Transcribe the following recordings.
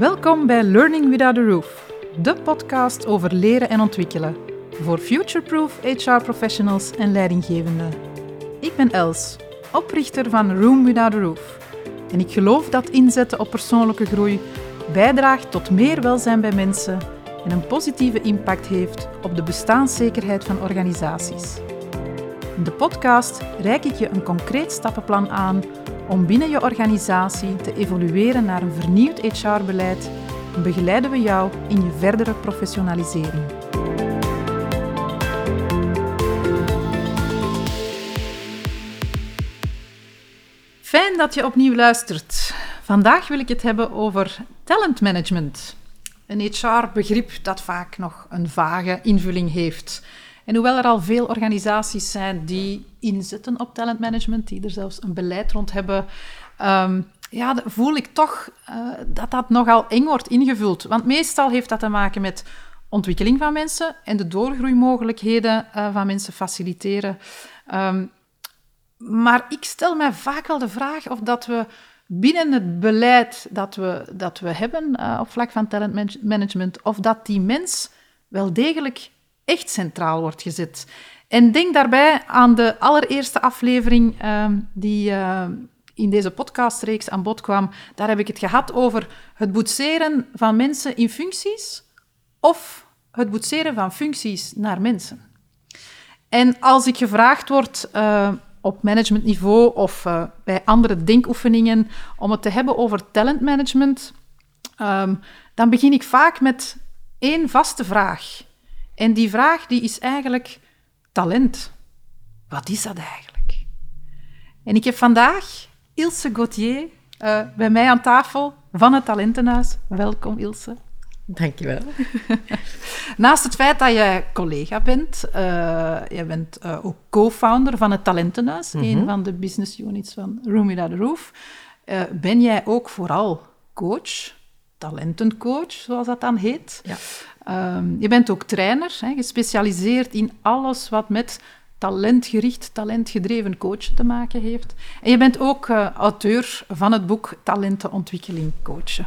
Welkom bij Learning Without a Roof, de podcast over leren en ontwikkelen voor future-proof HR-professionals en leidinggevenden. Ik ben Els, oprichter van Room Without a Roof. En ik geloof dat inzetten op persoonlijke groei bijdraagt tot meer welzijn bij mensen en een positieve impact heeft op de bestaanszekerheid van organisaties. In de podcast reik ik je een concreet stappenplan aan om binnen je organisatie te evolueren naar een vernieuwd HR-beleid en begeleiden we jou in je verdere professionalisering. Fijn dat je opnieuw luistert. Vandaag wil ik het hebben over talentmanagement. Een HR-begrip dat vaak nog een vage invulling heeft. En hoewel er al veel organisaties zijn die inzetten op talentmanagement, die er zelfs een beleid rond hebben, um, ja, voel ik toch uh, dat dat nogal eng wordt ingevuld. Want meestal heeft dat te maken met ontwikkeling van mensen en de doorgroeimogelijkheden uh, van mensen faciliteren. Um, maar ik stel mij vaak wel de vraag of dat we binnen het beleid dat we, dat we hebben uh, op vlak van talentmanagement, of dat die mens wel degelijk echt centraal wordt gezet. En denk daarbij aan de allereerste aflevering uh, die uh, in deze podcastreeks aan bod kwam. Daar heb ik het gehad over het boetseren van mensen in functies of het boetseren van functies naar mensen. En als ik gevraagd word uh, op managementniveau of uh, bij andere denkoefeningen om het te hebben over talentmanagement, um, dan begin ik vaak met één vaste vraag. En die vraag die is eigenlijk talent. Wat is dat eigenlijk? En ik heb vandaag Ilse Gauthier uh, bij mij aan tafel van het Talentenhuis. Welkom Ilse. Dankjewel. Naast het feit dat je collega bent, uh, je bent uh, ook co-founder van het Talentenhuis, mm -hmm. een van de business units van Room Without a Roof, ben jij ook vooral coach, talentencoach, zoals dat dan heet. Ja. Um, je bent ook trainer, hè, gespecialiseerd in alles wat met talentgericht, talentgedreven coachen te maken heeft. En je bent ook auteur van het boek Talentenontwikkeling coachen.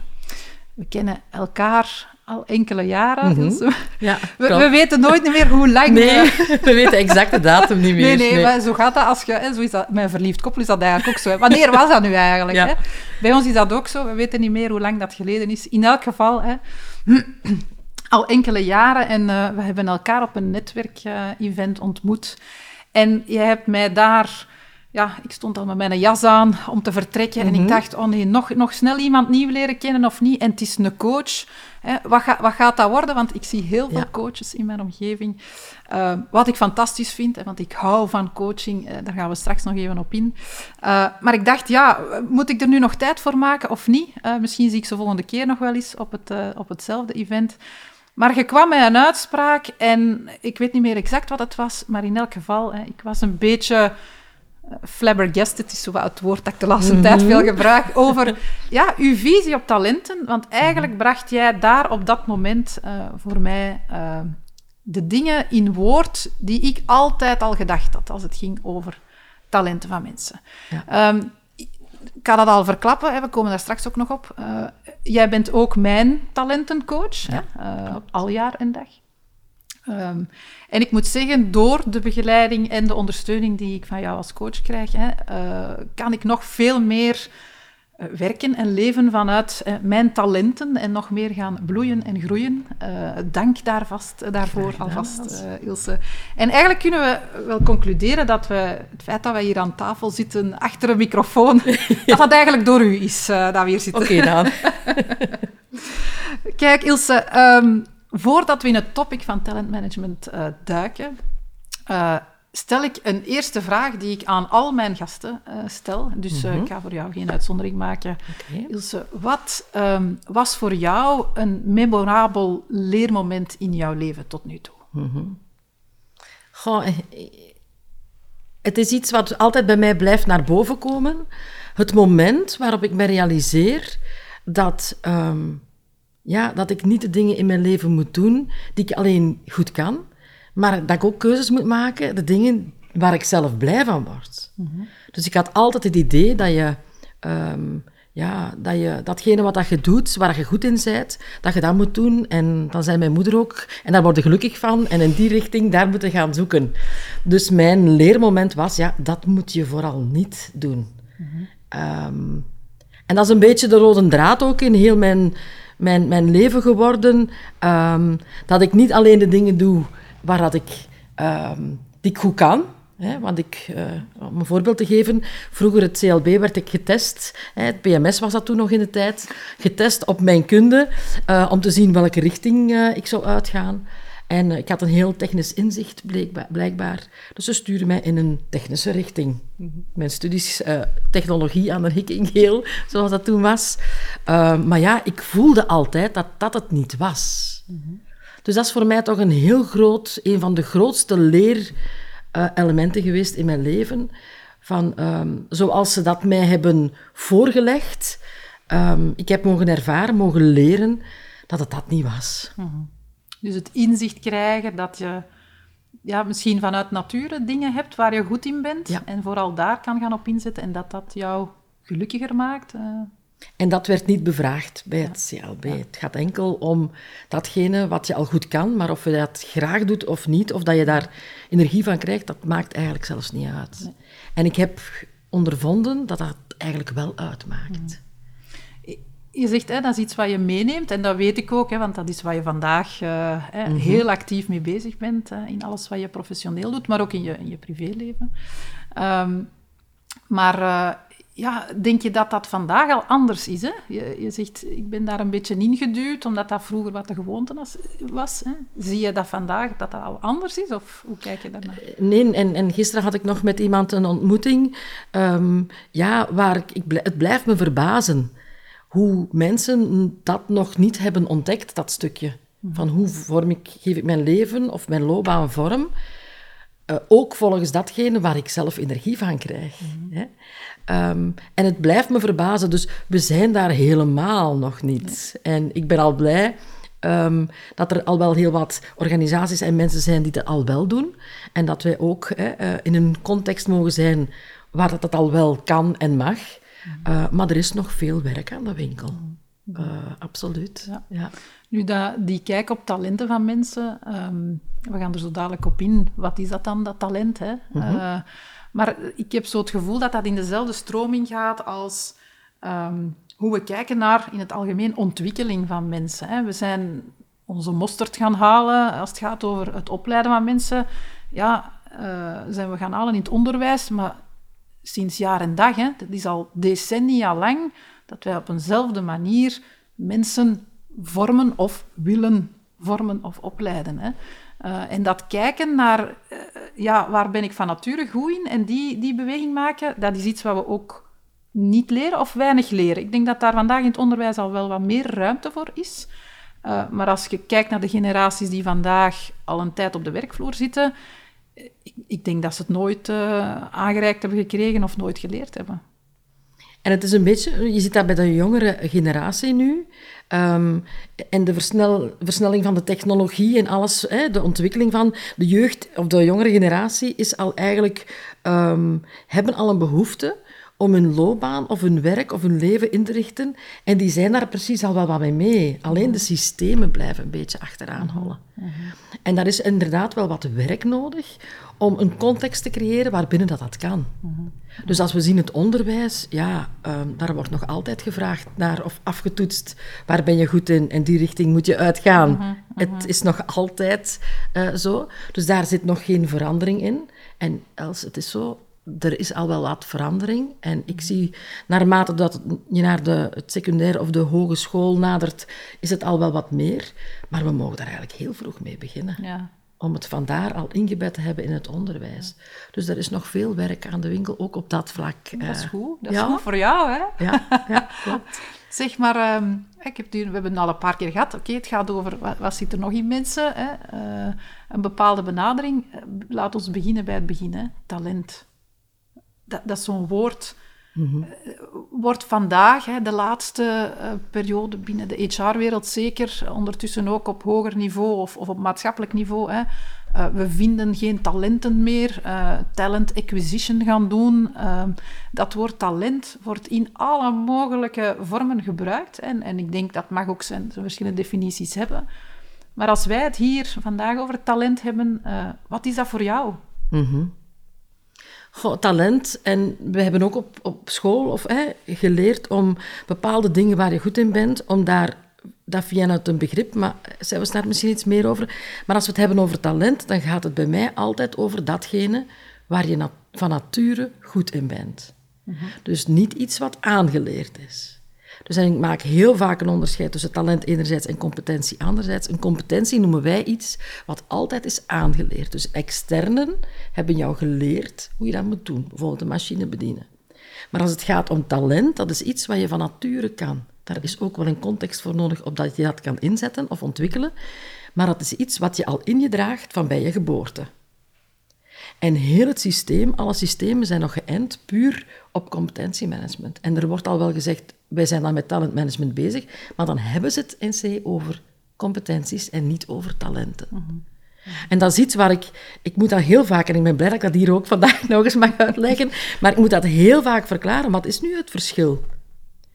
We kennen elkaar al enkele jaren. Mm -hmm. dus ja, we, we, weten nooit meer hoe lang. Nee, we, we weten exact de datum niet meer. Nee, nee, nee. maar zo gaat dat als je... Hè, zo is dat, mijn verliefd koppel is dat eigenlijk ook zo. Hè. Wanneer was dat nu eigenlijk? Ja. Hè? Bij ons is dat ook zo. We weten niet meer hoe lang dat geleden is. In elk geval, hè, al enkele jaren. En uh, we hebben elkaar op een netwerkevent uh, ontmoet. En jij hebt mij daar ja, ik stond al met mijn jas aan om te vertrekken. Mm -hmm. En ik dacht, oh nee, nog, nog snel iemand nieuw leren kennen of niet. En het is een coach. Hè. Wat, ga, wat gaat dat worden? Want ik zie heel veel ja. coaches in mijn omgeving. Uh, wat ik fantastisch vind, hè, want ik hou van coaching. Uh, daar gaan we straks nog even op in. Uh, maar ik dacht, ja, moet ik er nu nog tijd voor maken of niet? misschien zie ik ze volgende keer nog wel eens op, het, op hetzelfde event. Maar je kwam met een uitspraak en ik weet niet meer exact wat het was. Maar in elk geval, hè, ik was een beetje flabbergasted is zo wat het woord dat ik de laatste tijd Mhm. veel gebruik, over ja, uw visie op talenten. Want eigenlijk bracht jij daar op dat moment uh, voor mij uh, de dingen in woord die ik altijd al gedacht had als het ging over talenten van mensen. Ja. Um, ik kan dat al verklappen, hè, we komen daar straks ook nog op. Uh, jij bent ook mijn talentencoach, ja, hè, al jaar en dag. Um, en ik moet zeggen, door de begeleiding en de ondersteuning die ik van jou als coach krijg, hè, uh, kan ik nog veel meer uh, werken en leven vanuit uh, mijn talenten en nog meer gaan bloeien en groeien. dank daar vast, daarvoor alvast, Ilse. En eigenlijk kunnen we wel concluderen dat we, het feit dat wij hier aan tafel zitten, achter een microfoon, dat dat eigenlijk door u is dat we hier zitten. Oké okay, dan. Kijk, Ilse... Um, Voordat we in het topic van talentmanagement uh, duiken, uh, stel ik een eerste vraag die ik aan al mijn gasten uh, stel. Dus mm -hmm. ik ga voor jou geen uitzondering maken. Okay. Ilse, wat um, was voor jou een memorabel leermoment in jouw leven tot nu toe? Mm -hmm. Goh, het is iets wat altijd bij mij blijft naar boven komen. Het moment waarop ik me realiseer dat... Um, ja, dat ik niet de dingen in mijn leven moet doen die ik alleen goed kan, maar dat ik ook keuzes moet maken, de dingen waar ik zelf blij van word. Mm -hmm. Dus ik had altijd het idee dat je um, ja, dat je datgene wat dat je doet, waar je goed in bent, dat je dat moet doen. En dan zei mijn moeder ook, en daar word je gelukkig van, en in die richting, daar moeten gaan zoeken. Dus mijn leermoment was, ja, dat moet je vooral niet doen. Ehm, en dat is een beetje de rode draad ook in heel mijn, mijn, leven geworden. ehm, dat ik niet alleen de dingen doe waar dat ik, ik goed kan. Hè, want ik, eh, om een voorbeeld te geven, vroeger het CLB werd ik getest, hè, het PMS was dat toen nog in de tijd, getest op mijn kunde, eh, om te zien welke richting eh, ik zou uitgaan. En eh, ik had een heel technisch inzicht, blijkbaar. Dus ze stuurden mij in een technische richting. Mijn studies eh, technologie aan de Hickingeel, zoals dat toen was. Eh, maar ja, ik voelde altijd dat dat het niet was. Dus dat is voor mij toch een heel groot, een van de grootste leerelementen geweest in mijn leven. Van, ehm, zoals ze dat mij hebben voorgelegd. ehm, ik heb mogen ervaren, mogen leren dat het dat niet was. Dus het inzicht krijgen dat je ja, misschien vanuit nature dingen hebt waar je goed in bent. Ja. En vooral daar kan gaan op inzetten en dat dat jou gelukkiger maakt. eh. En dat werd niet bevraagd bij het CLB. Het gaat enkel om datgene wat je al goed kan, maar of je dat graag doet of niet, of dat je daar energie van krijgt, dat maakt eigenlijk zelfs niet uit. En ik heb ondervonden dat dat eigenlijk wel uitmaakt. Je zegt, hè, dat is iets wat je meeneemt, en dat weet ik ook, hè, want dat is waar je vandaag eh, hè, Mhm. heel actief mee bezig bent, hè, in alles wat je professioneel doet, maar ook in je, in je privéleven. Ehm, maar eh, ja, denk je dat dat vandaag al anders is? Hè? Je, je zegt, ik ben daar een beetje ingeduwd, omdat dat vroeger wat de gewoonte was. hè? Zie je dat vandaag dat dat al anders is, of hoe kijk je daarnaar? Nee, en, en gisteren had ik nog met iemand een ontmoeting, ehm, ja, waar ik, ik, het blijft me verbazen hoe mensen dat nog niet hebben ontdekt, dat stukje. Van hoe vorm ik, geef ik mijn leven of mijn loopbaan vorm, eh, ook volgens datgene waar ik zelf energie van krijg. Hè? Ehm, en het blijft me verbazen, dus we zijn daar helemaal nog niet. En ik ben al blij ehm, dat er al wel heel wat organisaties en mensen zijn die dat al wel doen. En dat wij ook hè, eh, in een context mogen zijn waar dat, dat al wel kan en mag. Eh, maar er is nog veel werk aan de winkel. Eh, absoluut. Ja. Ja. Nu, dat, die kijk op talenten van mensen, ehm, we gaan er zo dadelijk op in. Wat is dat dan, dat talent? Hè? Eh, maar ik heb zo het gevoel dat dat in dezelfde stroming gaat als ehm, hoe we kijken naar in het algemeen ontwikkeling van mensen. Hè? We zijn onze mosterd gaan halen als het gaat over het opleiden van mensen. Ja, zijn we gaan halen in het onderwijs, maar sinds jaar en dag, hè, dat is al decennia lang, dat wij op eenzelfde manier mensen vormen of willen vormen of opleiden. Hè. Eh, en dat kijken naar, eh, ja, waar ben ik van nature goed in en die, die beweging maken, dat is iets wat we ook niet leren of weinig leren. Ik denk dat daar vandaag in het onderwijs al wel wat meer ruimte voor is. Eh, maar als je kijkt naar de generaties die vandaag al een tijd op de werkvloer zitten, ik, ik denk dat ze het nooit eh, aangereikt hebben gekregen of nooit geleerd hebben. En het is een beetje, je ziet dat bij de jongere generatie nu. Ehm, en de versnel, versnelling van de technologie en alles, hè, de ontwikkeling van de jeugd of de jongere generatie is al eigenlijk, ehm, hebben al een behoefte om hun loopbaan of hun werk of hun leven in te richten. En die zijn daar precies al wel wat mee mee. Alleen de systemen blijven een beetje achteraan hollen. En daar is inderdaad wel wat werk nodig om een context te creëren waarbinnen dat, dat kan. Dus als we zien het onderwijs, ja, ehm, daar wordt nog altijd gevraagd naar of afgetoetst, waar ben je goed in en die richting moet je uitgaan. Het is nog altijd eh, zo. Dus daar zit nog geen verandering in. En Els, het is zo, er is al wel wat verandering. En ik zie, naarmate dat je naar de, het secundair of de hogeschool nadert, is het al wel wat meer. Maar we mogen daar eigenlijk heel vroeg mee beginnen Ja. om het vandaar al ingebed te hebben in het onderwijs. Dus er is nog veel werk aan de winkel, ook op dat vlak. Dat is eh. goed. Dat is ja. goed voor jou, hè? Ja, ja, klopt. Zeg maar, ehm, ik heb hier- we hebben het al een paar keer gehad. Oké, het gaat over wat, wat zit er nog in mensen. Hè? Eh, een bepaalde benadering. Eh, Laat ons beginnen bij het begin. Hè? Talent. Dat, dat is zo'n woord. eh, wordt vandaag, hè, de laatste eh, periode binnen de HR-wereld zeker, ondertussen ook op hoger niveau of, of op maatschappelijk niveau, hè, Uh, we vinden geen talenten meer. Uh, talent acquisition gaan doen. Dat woord talent wordt in alle mogelijke vormen gebruikt. En, en ik denk dat mag ook zijn, zijn verschillende definities hebben. Maar als wij het hier vandaag over talent hebben, wat is dat voor jou? Mm Goh, talent. En we hebben ook op, op school of, hè, geleerd om bepaalde dingen waar je goed in bent, om daar dat via uit een begrip, maar zijn we daar misschien iets meer over. Maar als we het hebben over talent, dan gaat het bij mij altijd over datgene waar je van nature goed in bent. Mhm. Dus niet iets wat aangeleerd is. Dus ik maak heel vaak een onderscheid tussen talent enerzijds en competentie anderzijds. Een competentie noemen wij iets wat altijd is aangeleerd. Dus externen hebben jou geleerd hoe je dat moet doen. Bijvoorbeeld een machine bedienen. Maar als het gaat om talent, dat is iets wat je van nature kan. Daar is ook wel een context voor nodig opdat je dat kan inzetten of ontwikkelen. Maar dat is iets wat je al in je draagt van bij je geboorte. En heel het systeem, alle systemen zijn nog geënt puur op competentiemanagement. En er wordt al wel gezegd, wij zijn dan met talentmanagement bezig, maar dan hebben ze het in C over competenties en niet over talenten. Mhm. En dat is iets waar ik... Ik moet dat heel vaak, en ik ben blij dat ik dat hier ook vandaag nog eens mag uitleggen, maar ik moet dat heel vaak verklaren. Wat is nu het verschil?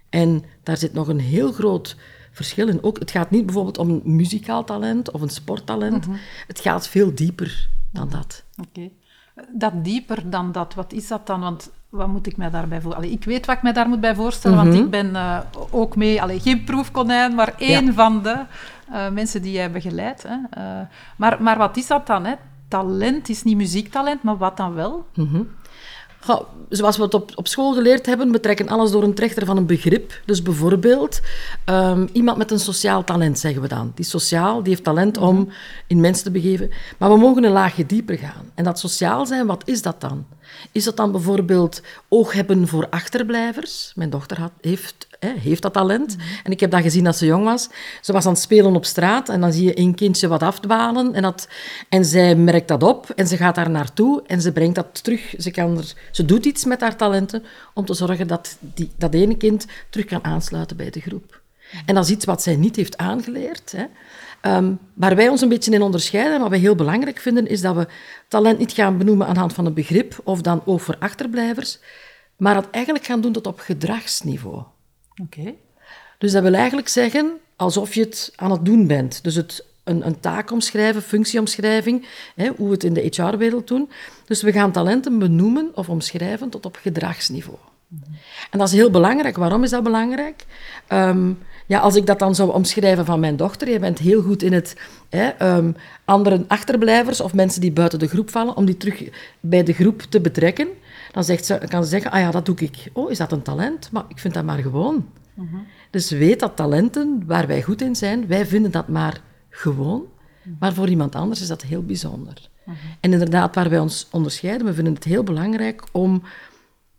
En daar zit nog een heel groot verschil in. Ook, het gaat niet bijvoorbeeld om een muzikaal talent of een sporttalent. Mhm. Het gaat veel dieper dan dat. Oké. Dat dieper dan dat, wat is dat dan? Want wat moet ik mij daarbij voorstellen? ik weet wat ik mij daar moet bij voorstellen, want mhm. ik ben uh, ook mee, allee, geen proefkonijn, maar één van de uh, mensen die jij begeleidt. Hè. Uh, maar, maar wat is dat dan? Hè? Talent is niet muziektalent, maar wat dan wel? Mm zoals we het op, op school geleerd hebben, we trekken alles door een trechter van een begrip. Dus bijvoorbeeld, ehm, iemand met een sociaal talent, zeggen we dan. Die sociaal, die heeft talent om in mensen te begeven. Maar we mogen een laagje dieper gaan. En dat sociaal zijn, wat is dat dan? Is dat dan bijvoorbeeld oog hebben voor achterblijvers? Mijn dochter had, heeft, hè, heeft dat talent. Mhm. En ik heb dat gezien als ze jong was. Ze was aan het spelen op straat en dan zie je een kindje wat afdwalen. En, dat, en zij merkt dat op en ze gaat daar naartoe en ze brengt dat terug. Ze, kan er, ze doet iets met haar talenten om te zorgen dat die, dat ene kind terug kan aansluiten bij de groep. En dat is iets wat zij niet heeft aangeleerd. Hè. Um, waar wij ons een beetje in onderscheiden, wat wij heel belangrijk vinden, is dat we talent niet gaan benoemen aan de hand van een begrip of dan over achterblijvers, maar dat eigenlijk gaan doen tot op gedragsniveau. Oké. Dus dat wil eigenlijk zeggen alsof je het aan het doen bent. Dus het, een, een taak omschrijven, functieomschrijving, hè, hoe we het in de HR-wereld doen. Dus we gaan talenten benoemen of omschrijven tot op gedragsniveau. En dat is heel belangrijk. Waarom is dat belangrijk? Um, ja, als ik dat dan zou omschrijven van mijn dochter, je bent heel goed in het hè, um, andere achterblijvers of mensen die buiten de groep vallen, om die terug bij de groep te betrekken, dan zegt ze, kan ze zeggen, ah ja, dat doe ik. Oh, is dat een talent? Maar ik vind dat maar gewoon. Mhm. Dus weet dat talenten waar wij goed in zijn, wij vinden dat maar gewoon, maar voor iemand anders is dat heel bijzonder. Mhm. En inderdaad, waar wij ons onderscheiden, we vinden het heel belangrijk om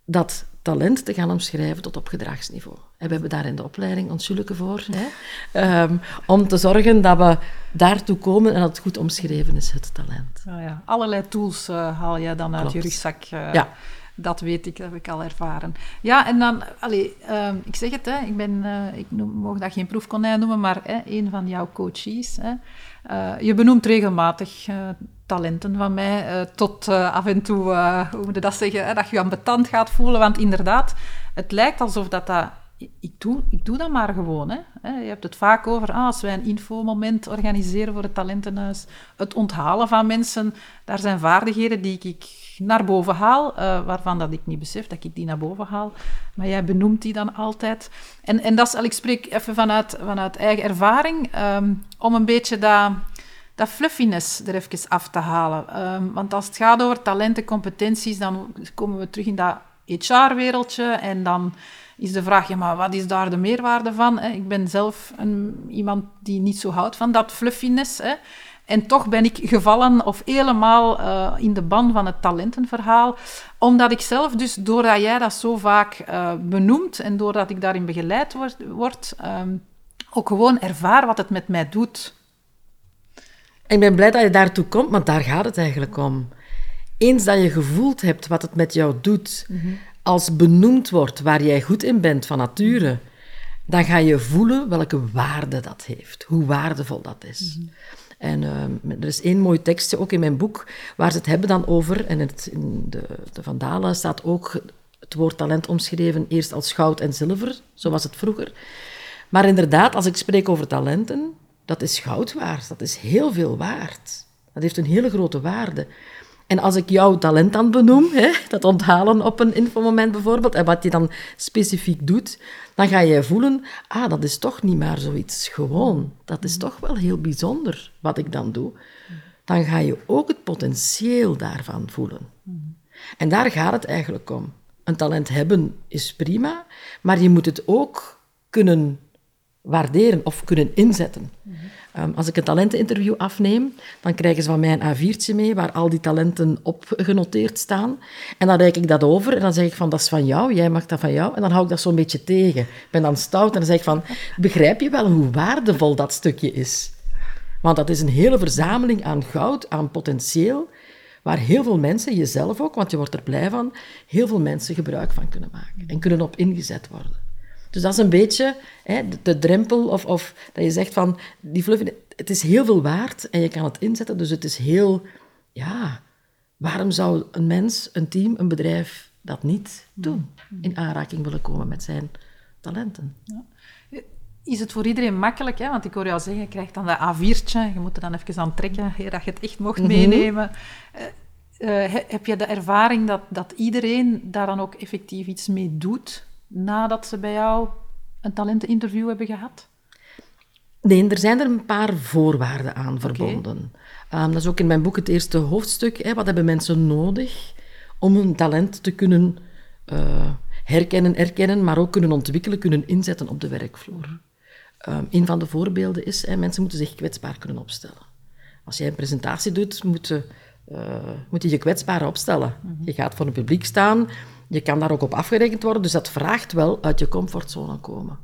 dat talent te gaan omschrijven tot op gedragsniveau. En we hebben daar in de opleiding ons voor. Hè? Ehm, om te zorgen dat we daartoe komen en dat het goed omschreven is, het talent. Oh ja. Allerlei tools uh, haal je dan uit je rugzak. Uh, ja. Dat weet ik, dat heb ik al ervaren. Ja, en dan, allee, uh, ik zeg het, hè, ik, ben, uh, ik noem, mag dat geen proefkonijn noemen, maar hè, een van jouw coaches. Hè. je benoemt regelmatig talenten van mij, tot af en toe, hoe moet je dat zeggen, hè, dat je je ambetant gaat voelen. Want inderdaad, het lijkt alsof dat, dat ik, doe, ik doe dat maar gewoon. Hè. Je hebt het vaak over, ah, als wij een infomoment organiseren voor het talentenhuis, het onthalen van mensen, daar zijn vaardigheden die ik naar boven haal, waarvan dat ik niet besef dat ik die naar boven haal. Maar jij benoemt die dan altijd. En, en dat is, ik spreek even vanuit, vanuit eigen ervaring, um, om een beetje dat dat fluffiness er even af te halen. Ehm, want als het gaat over talenten, competenties, dan komen we terug in dat HR-wereldje en dan is de vraag, ja, maar wat is daar de meerwaarde van? Ik ben zelf een, iemand die niet zo houdt van dat fluffiness. Hè. En toch ben ik gevallen of helemaal uh, in de ban van het talentenverhaal. Omdat ik zelf dus, doordat jij dat zo vaak uh, benoemt en doordat ik daarin begeleid word, word ehm, ook gewoon ervaar wat het met mij doet ik ben blij dat je daartoe komt, want daar gaat het eigenlijk om. Eens dat je gevoeld hebt wat het met jou doet, mhm. als benoemd wordt waar jij goed in bent van nature, dan ga je voelen welke waarde dat heeft, hoe waardevol dat is. Mhm. En ehm, er is één mooi tekstje, ook in mijn boek, waar ze het hebben dan over, en het, in de, de Vandalen staat ook het woord talent omschreven eerst als goud en zilver, zo was het vroeger. Maar inderdaad, als ik spreek over talenten, dat is goud waard, dat is heel veel waard. Dat heeft een hele grote waarde. En als ik jouw talent dan benoem, hè, dat onthalen op een infomoment bijvoorbeeld, en wat je dan specifiek doet, dan ga je voelen, ah, dat is toch niet maar zoiets gewoon. Dat is toch wel heel bijzonder wat ik dan doe. Dan ga je ook het potentieel daarvan voelen. En daar gaat het eigenlijk om. Een talent hebben is prima, maar je moet het ook kunnen waarderen of kunnen inzetten. Ehm, als ik een talenteninterview afneem, dan krijgen ze van mij een A4'tje mee waar al die talenten op genoteerd staan. En dan reik ik dat over en dan zeg ik van, dat is van jou, jij mag dat van jou. En dan hou ik dat zo'n beetje tegen. Ik ben dan stout en dan zeg ik van, begrijp je wel hoe waardevol dat stukje is? Want dat is een hele verzameling aan goud, aan potentieel, waar heel veel mensen, jezelf ook, want je wordt er blij van, heel veel mensen gebruik van kunnen maken en kunnen op ingezet worden. Dus dat is een beetje hè, de, drempel, of, of dat je zegt van, die fluff, het is heel veel waard en je kan het inzetten, dus het is heel, ja, waarom zou een mens, een team, een bedrijf dat niet doen? In aanraking willen komen met zijn talenten. Ja. Is het voor iedereen makkelijk? Hè? Want ik hoor jou zeggen, je krijgt dan dat A4'tje, je moet er dan even aan trekken, dat je het echt mocht mhm. meenemen. Uh, uh, heb je de ervaring dat, dat iedereen daar dan ook effectief iets mee doet? Nadat ze bij jou een talenteninterview hebben gehad? Nee, er zijn er een paar voorwaarden aan verbonden. Ehm, dat is ook in mijn boek het eerste hoofdstuk. Hè. Wat hebben mensen nodig om hun talent te kunnen uh, herkennen, erkennen, maar ook kunnen ontwikkelen, kunnen inzetten op de werkvloer? Um, een van de voorbeelden is, hè, mensen moeten zich kwetsbaar kunnen opstellen. Als jij een presentatie doet, moet je, uh, moet je je kwetsbaar opstellen. Mhm. Je gaat voor een publiek staan, je kan daar ook op afgerekend worden, dus dat vraagt wel uit je comfortzone komen.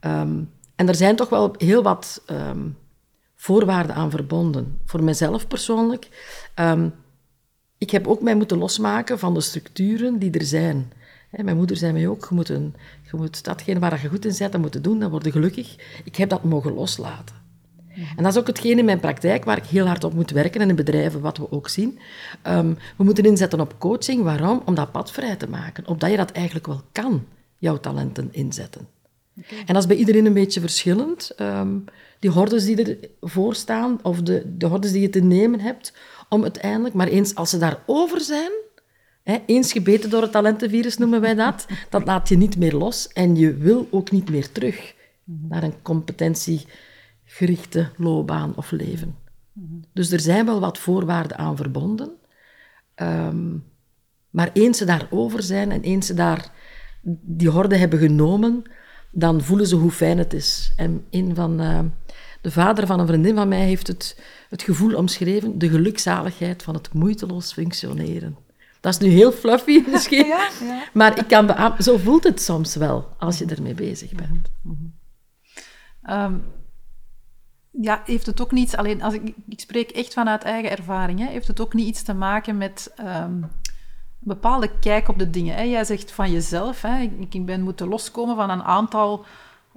Ehm, en er zijn toch wel heel wat ehm, voorwaarden aan verbonden. Voor mezelf persoonlijk. Um, ik heb ook mij moeten losmaken van de structuren die er zijn. mijn moeder zei mij ook, je moet, een, je moet datgene waar je goed in bent, dat moeten doen, dan word je gelukkig. Ik heb dat mogen loslaten. En dat is ook hetgeen in mijn praktijk waar ik heel hard op moet werken en in bedrijven wat we ook zien. Ehm, we moeten inzetten op coaching. Waarom? Om dat pad vrij te maken. Opdat je dat eigenlijk wel kan, jouw talenten inzetten. En dat is bij iedereen een beetje verschillend. Um, die hordes die ervoor staan, of de, de hordes die je te nemen hebt, om uiteindelijk, maar eens als ze daarover zijn, hè, eens gebeten door het talentenvirus noemen wij dat, dat laat je niet meer los en je wil ook niet meer terug naar een competentie gerichte loopbaan of leven. Dus er zijn wel wat voorwaarden aan verbonden. Ehm, maar eens ze daarover zijn en eens ze daar die horde hebben genomen, dan voelen ze hoe fijn het is. En een van uh, de vader van een vriendin van mij heeft het, het gevoel omschreven, de gelukzaligheid van het moeiteloos functioneren. Dat is nu heel fluffy misschien, ja, ja. maar ik kan zo voelt het soms wel als je ermee bezig bent. Um, ja, heeft het ook niets, alleen als ik, ik spreek echt vanuit eigen ervaring, hè, heeft het ook niet iets te maken met um, een bepaalde kijk op de dingen. Hè. Jij zegt van jezelf, hè, ik, ik ben moeten loskomen van een aantal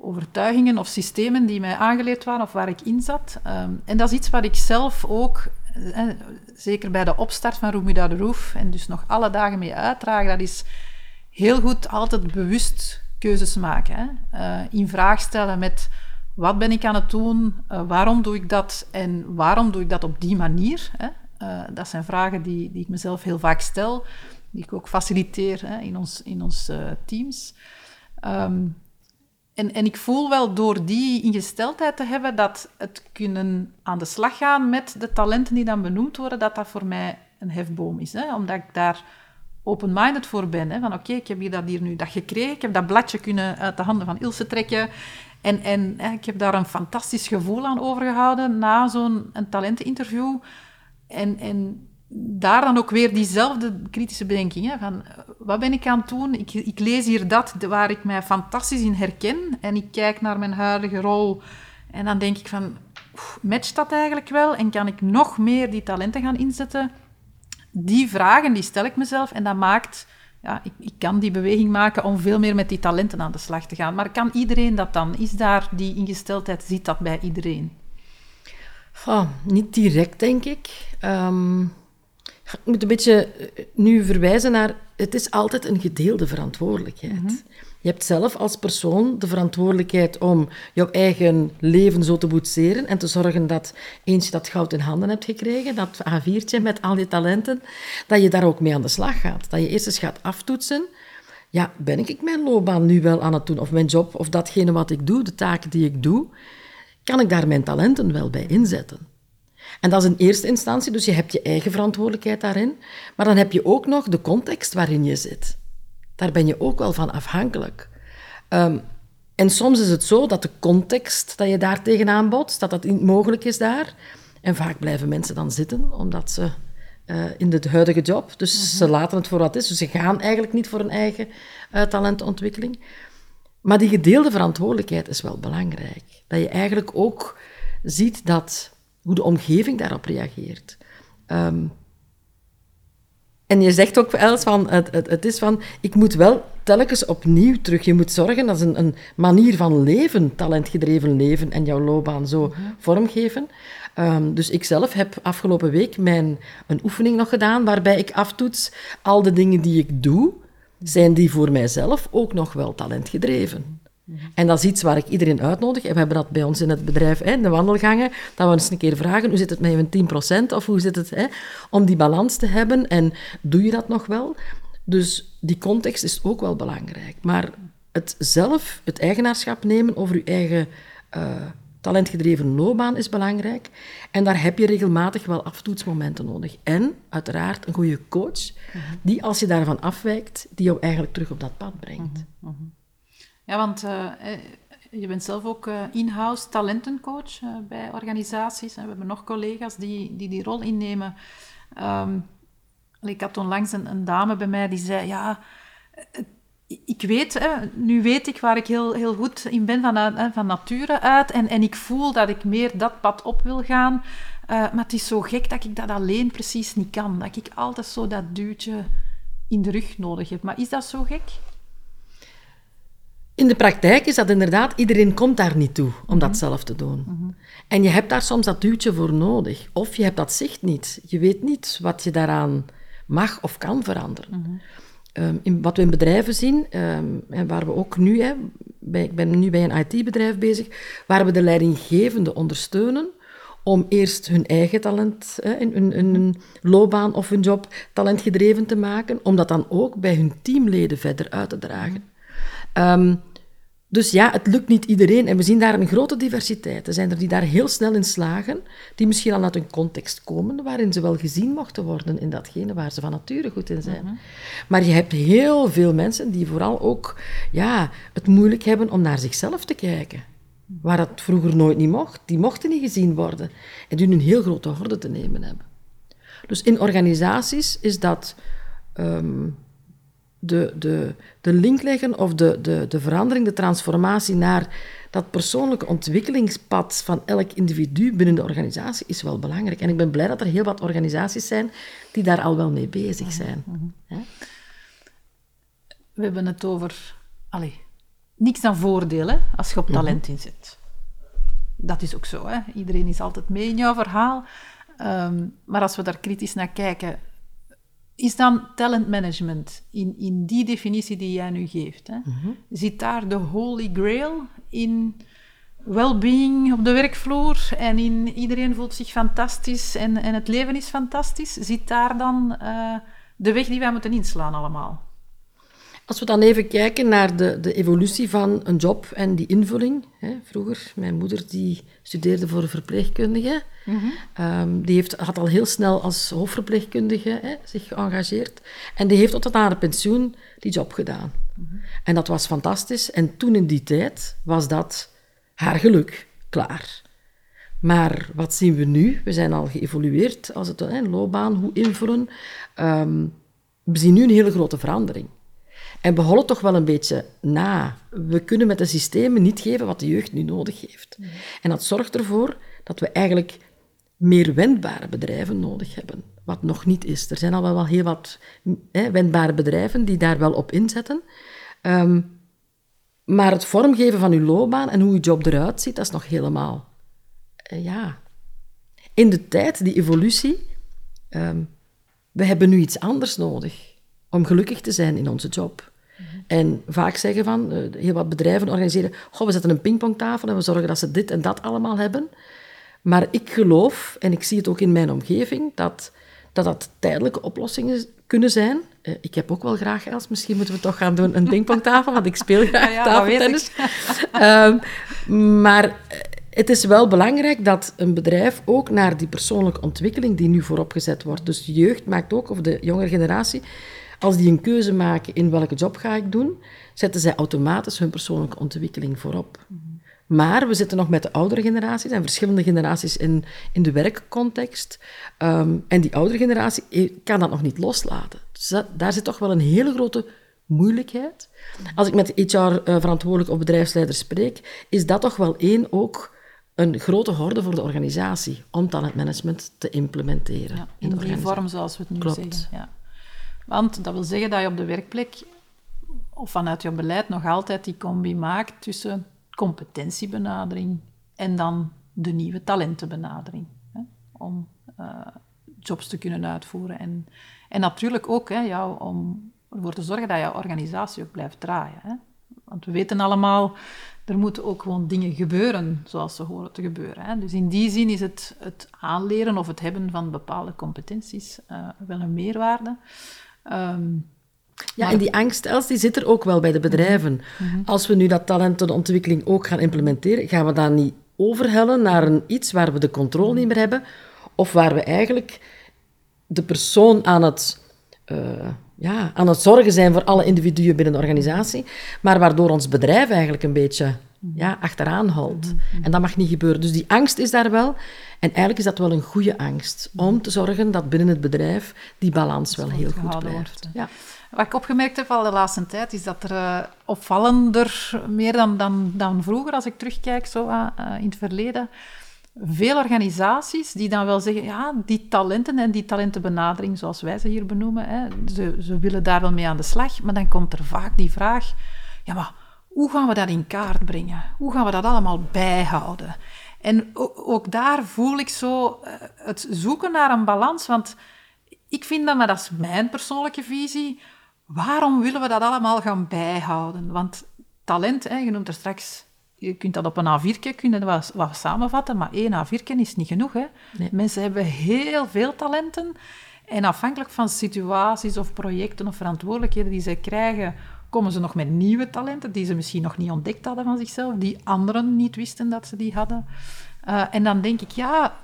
overtuigingen of systemen die mij aangeleerd waren of waar ik in zat. Um, en dat is iets wat ik zelf ook, hè, zeker bij de opstart van Rumida de Roof, en dus nog alle dagen mee uitdragen, dat is heel goed altijd bewust keuzes maken. Hè. Uh, in vraag stellen met wat ben ik aan het doen? Uh, waarom doe ik dat? En waarom doe ik dat op die manier? Hè? Uh, dat zijn vragen die, die ik mezelf heel vaak stel, die ik ook faciliteer hè, in ons, in ons uh, teams. Um, en, en ik voel wel door die ingesteldheid te hebben dat het kunnen aan de slag gaan met de talenten die dan benoemd worden, dat dat voor mij een hefboom is. Hè? Omdat ik daar open-minded voor ben. Hè? Van oké, ik heb hier dat hier nu dat gekregen, ik heb dat bladje kunnen uit de handen van Ilse trekken en, en ik heb daar een fantastisch gevoel aan overgehouden na zo'n talenteninterview. En, en daar dan ook weer diezelfde kritische bedenking. Van, wat ben ik aan het doen? Ik, ik lees hier dat waar ik mij fantastisch in herken. En ik kijk naar mijn huidige rol. En dan denk ik van, matcht dat eigenlijk wel? En kan ik nog meer die talenten gaan inzetten? Die vragen die stel ik mezelf. En dat maakt ja, ik, ik, kan die beweging maken om veel meer met die talenten aan de slag te gaan. Maar kan iedereen dat dan? Is daar die ingesteldheid, ziet dat bij iedereen? Oh, niet direct, denk ik. Ehm, ik moet een beetje eh, nu verwijzen naar... Het is altijd een gedeelde verantwoordelijkheid. Mhm. Je hebt zelf als persoon de verantwoordelijkheid om jouw eigen leven zo te boetseren en te zorgen dat eens je dat goud in handen hebt gekregen, dat A4'tje met al die talenten, dat je daar ook mee aan de slag gaat. Dat je eerst eens gaat aftoetsen. Ja, ben ik mijn loopbaan nu wel aan het doen? Of mijn job, of datgene wat ik doe, de taken die ik doe, kan ik daar mijn talenten wel bij inzetten? En dat is in eerste instantie, dus je hebt je eigen verantwoordelijkheid daarin, maar dan heb je ook nog de context waarin je zit. Daar ben je ook wel van afhankelijk. Ehm, en soms is het zo dat de context dat je daar tegenaan botst, dat dat niet mogelijk is daar. En vaak blijven mensen dan zitten, omdat ze uh, in de huidige job, dus mhm. ze laten het voor wat het is. Dus ze gaan eigenlijk niet voor hun eigen uh, talentontwikkeling. Maar die gedeelde verantwoordelijkheid is wel belangrijk. Dat je eigenlijk ook ziet dat, hoe de omgeving daarop reageert. Um, en je zegt ook, Els, van, het, het, het, is van, ik moet wel telkens opnieuw terug. Je moet zorgen dat is een, een manier van leven, talentgedreven leven, en jouw loopbaan zo mhm. vormgeven. Um, dus ik zelf heb afgelopen week mijn, een oefening nog gedaan, waarbij ik aftoets al de dingen die ik doe, zijn die voor mijzelf ook nog wel talentgedreven. En dat is iets waar ik iedereen uitnodig. En we hebben dat bij ons in het bedrijf, hè, de wandelgangen, dat we eens een keer vragen, hoe zit het met je 10% of hoe zit het, hè, om die balans te hebben. En doe je dat nog wel? Dus die context is ook wel belangrijk. Maar het zelf, het eigenaarschap nemen over je eigen uh, talentgedreven loopbaan is belangrijk. En daar heb je regelmatig wel aftoetsmomenten nodig. En uiteraard een goede coach, die als je daarvan afwijkt, die jou eigenlijk terug op dat pad brengt. Mhm, mhm. Ja, want uh, je bent zelf ook uh, in-house talentencoach bij organisaties. We hebben nog collega's die die, die rol innemen. Um, ik had onlangs een, een, dame bij mij die zei: Ja, ik weet, hè, nu weet ik waar ik heel, heel goed in ben van, van nature uit. En, en ik voel dat ik meer dat pad op wil gaan. maar het is zo gek dat ik dat alleen precies niet kan. Dat ik altijd zo dat duwtje in de rug nodig heb. Maar is dat zo gek? In de praktijk is dat inderdaad, iedereen komt daar niet toe om dat mhm. zelf te doen. Mhm. En je hebt daar soms dat duwtje voor nodig. Of je hebt dat zicht niet. Je weet niet wat je daaraan mag of kan veranderen. Mhm. Ehm, in, wat we in bedrijven zien, um, en waar we ook nu, hè, bij, ik ben nu bij een IT-bedrijf bezig, waar we de leidinggevende ondersteunen om eerst hun eigen talent, hè, in, hun loopbaan of hun job talentgedreven te maken, om dat dan ook bij hun teamleden verder uit te dragen. Um, dus ja, het lukt niet iedereen. En we zien daar een grote diversiteit. Er zijn er die daar heel snel in slagen, die misschien al uit een context komen waarin ze wel gezien mochten worden in datgene waar ze van nature goed in zijn. Mhm. Maar je hebt heel veel mensen die vooral ook ja, het moeilijk hebben om naar zichzelf te kijken. Waar dat vroeger nooit niet mocht. Die mochten niet gezien worden. En die een heel grote horde te nemen hebben. Dus in organisaties is dat... Ehm, de, de, de link leggen of de, de, de verandering, de transformatie naar dat persoonlijke ontwikkelingspad van elk individu binnen de organisatie is wel belangrijk. En ik ben blij dat er heel wat organisaties zijn die daar al wel mee bezig zijn. Mhm. We hebben het over allee, niks aan voordelen als je op mhm. talent inzet. Dat is ook zo. Hè? Iedereen is altijd mee in jouw verhaal. Ehm, maar als we daar kritisch naar kijken, is dan talentmanagement in, in die definitie die jij nu geeft? Hè? Mhm. Zit daar de holy grail in well-being op de werkvloer en in iedereen voelt zich fantastisch en, en het leven is fantastisch? Zit daar dan uh, de weg die wij moeten inslaan allemaal? Als we dan even kijken naar de, de evolutie van een job en die invulling. Hè, vroeger, mijn moeder die studeerde voor verpleegkundige. Mm die heeft, had al heel snel als hoofdverpleegkundige hè, zich geëngageerd. En die heeft tot aan haar pensioen die job gedaan. Mhm. En dat was fantastisch. En toen in die tijd was dat haar geluk. Klaar. Maar wat zien we nu? We zijn al geëvolueerd als het een loopbaan, hoe invullen. Um, we zien nu een hele grote verandering. En we hollen toch wel een beetje na. We kunnen met de systemen niet geven wat de jeugd nu nodig heeft. En dat zorgt ervoor dat we eigenlijk meer wendbare bedrijven nodig hebben, wat nog niet is. Er zijn al wel heel wat hè, wendbare bedrijven die daar wel op inzetten. Ehm, maar het vormgeven van uw loopbaan en hoe uw job eruit ziet, dat is nog helemaal... Uh, ja, in de tijd, die evolutie, ehm, we hebben nu iets anders nodig om gelukkig te zijn in onze job. En vaak zeggen van, uh, heel wat bedrijven organiseren, goh, we zetten een pingpongtafel en we zorgen dat ze dit en dat allemaal hebben. Maar ik geloof, en ik zie het ook in mijn omgeving, dat dat, dat tijdelijke oplossingen kunnen zijn. Uh, ik heb ook wel graag, Els, misschien moeten we toch gaan doen een pingpongtafel, want ik speel graag ja, ja, tafeltennis. um, maar eh, het is wel belangrijk dat een bedrijf ook naar die persoonlijke ontwikkeling die nu vooropgezet wordt, dus de jeugd maakt ook, of de jongere generatie, als die een keuze maken in welke job ga ik doen, zetten zij automatisch hun persoonlijke ontwikkeling voorop. Maar we zitten nog met de oudere generatie. Er zijn verschillende generaties in, in de werkcontext. Ehm, en die oudere generatie eh, kan dat nog niet loslaten. Dus daar zit toch wel een hele grote moeilijkheid. Als ik met HR-verantwoordelijk of bedrijfsleider spreek, is dat toch wel één ook een grote horde voor de organisatie om talentmanagement te implementeren. Ja, in, in die vorm zoals we het nu Klopt. zeggen. Ja. Want dat wil zeggen dat je op de werkplek of vanuit je beleid nog altijd die combi maakt tussen competentiebenadering en dan de nieuwe talentenbenadering. Hè, om uh, jobs te kunnen uitvoeren. En, en natuurlijk ook hè, jou, om ervoor te zorgen dat jouw organisatie ook blijft draaien. Hè. Want we weten allemaal, er moeten ook gewoon dingen gebeuren zoals ze horen te gebeuren. Hè. Dus in die zin is het, het aanleren of het hebben van bepaalde competenties uh, wel een meerwaarde. Um, ja, en die angst, die zit er ook wel bij de bedrijven. Mhm. Mhm. Als we nu dat talentenontwikkeling ook gaan implementeren, gaan we dan niet overhellen naar een iets waar we de controle niet meer hebben, of waar we eigenlijk de persoon aan het, uh, ja, aan het zorgen zijn voor alle individuen binnen de organisatie, maar waardoor ons bedrijf eigenlijk een beetje ja, achteraan. Mhm. En dat mag niet gebeuren. Dus die angst is daar wel. En eigenlijk is dat wel een goede angst, om te zorgen dat binnen het bedrijf die balans wel heel goed blijft. Ja. Wat ik opgemerkt heb al de laatste tijd, is dat er uh, opvallender, meer dan, dan, dan vroeger, als ik terugkijk zo, uh, in het verleden, veel organisaties die dan wel zeggen, ja, die talenten en die talentenbenadering, zoals wij ze hier benoemen, hè, ze, ze willen daar wel mee aan de slag, maar dan komt er vaak die vraag, ja, maar hoe gaan we dat in kaart brengen? Hoe gaan we dat allemaal bijhouden? En ook daar voel ik zo het zoeken naar een balans, want ik vind dat, maar dat is mijn persoonlijke visie, waarom willen we dat allemaal gaan bijhouden? Want talent, hè, je noemt er straks, je kunt dat op een A4'tje kunnen wat, wat samenvatten, maar één A4'tje is niet genoeg. Hè? Mensen hebben heel veel talenten en afhankelijk van situaties of projecten of verantwoordelijkheden die ze krijgen, komen ze nog met nieuwe talenten die ze misschien nog niet ontdekt hadden van zichzelf, die anderen niet wisten dat ze die hadden. Uh, en dan denk ik, ja,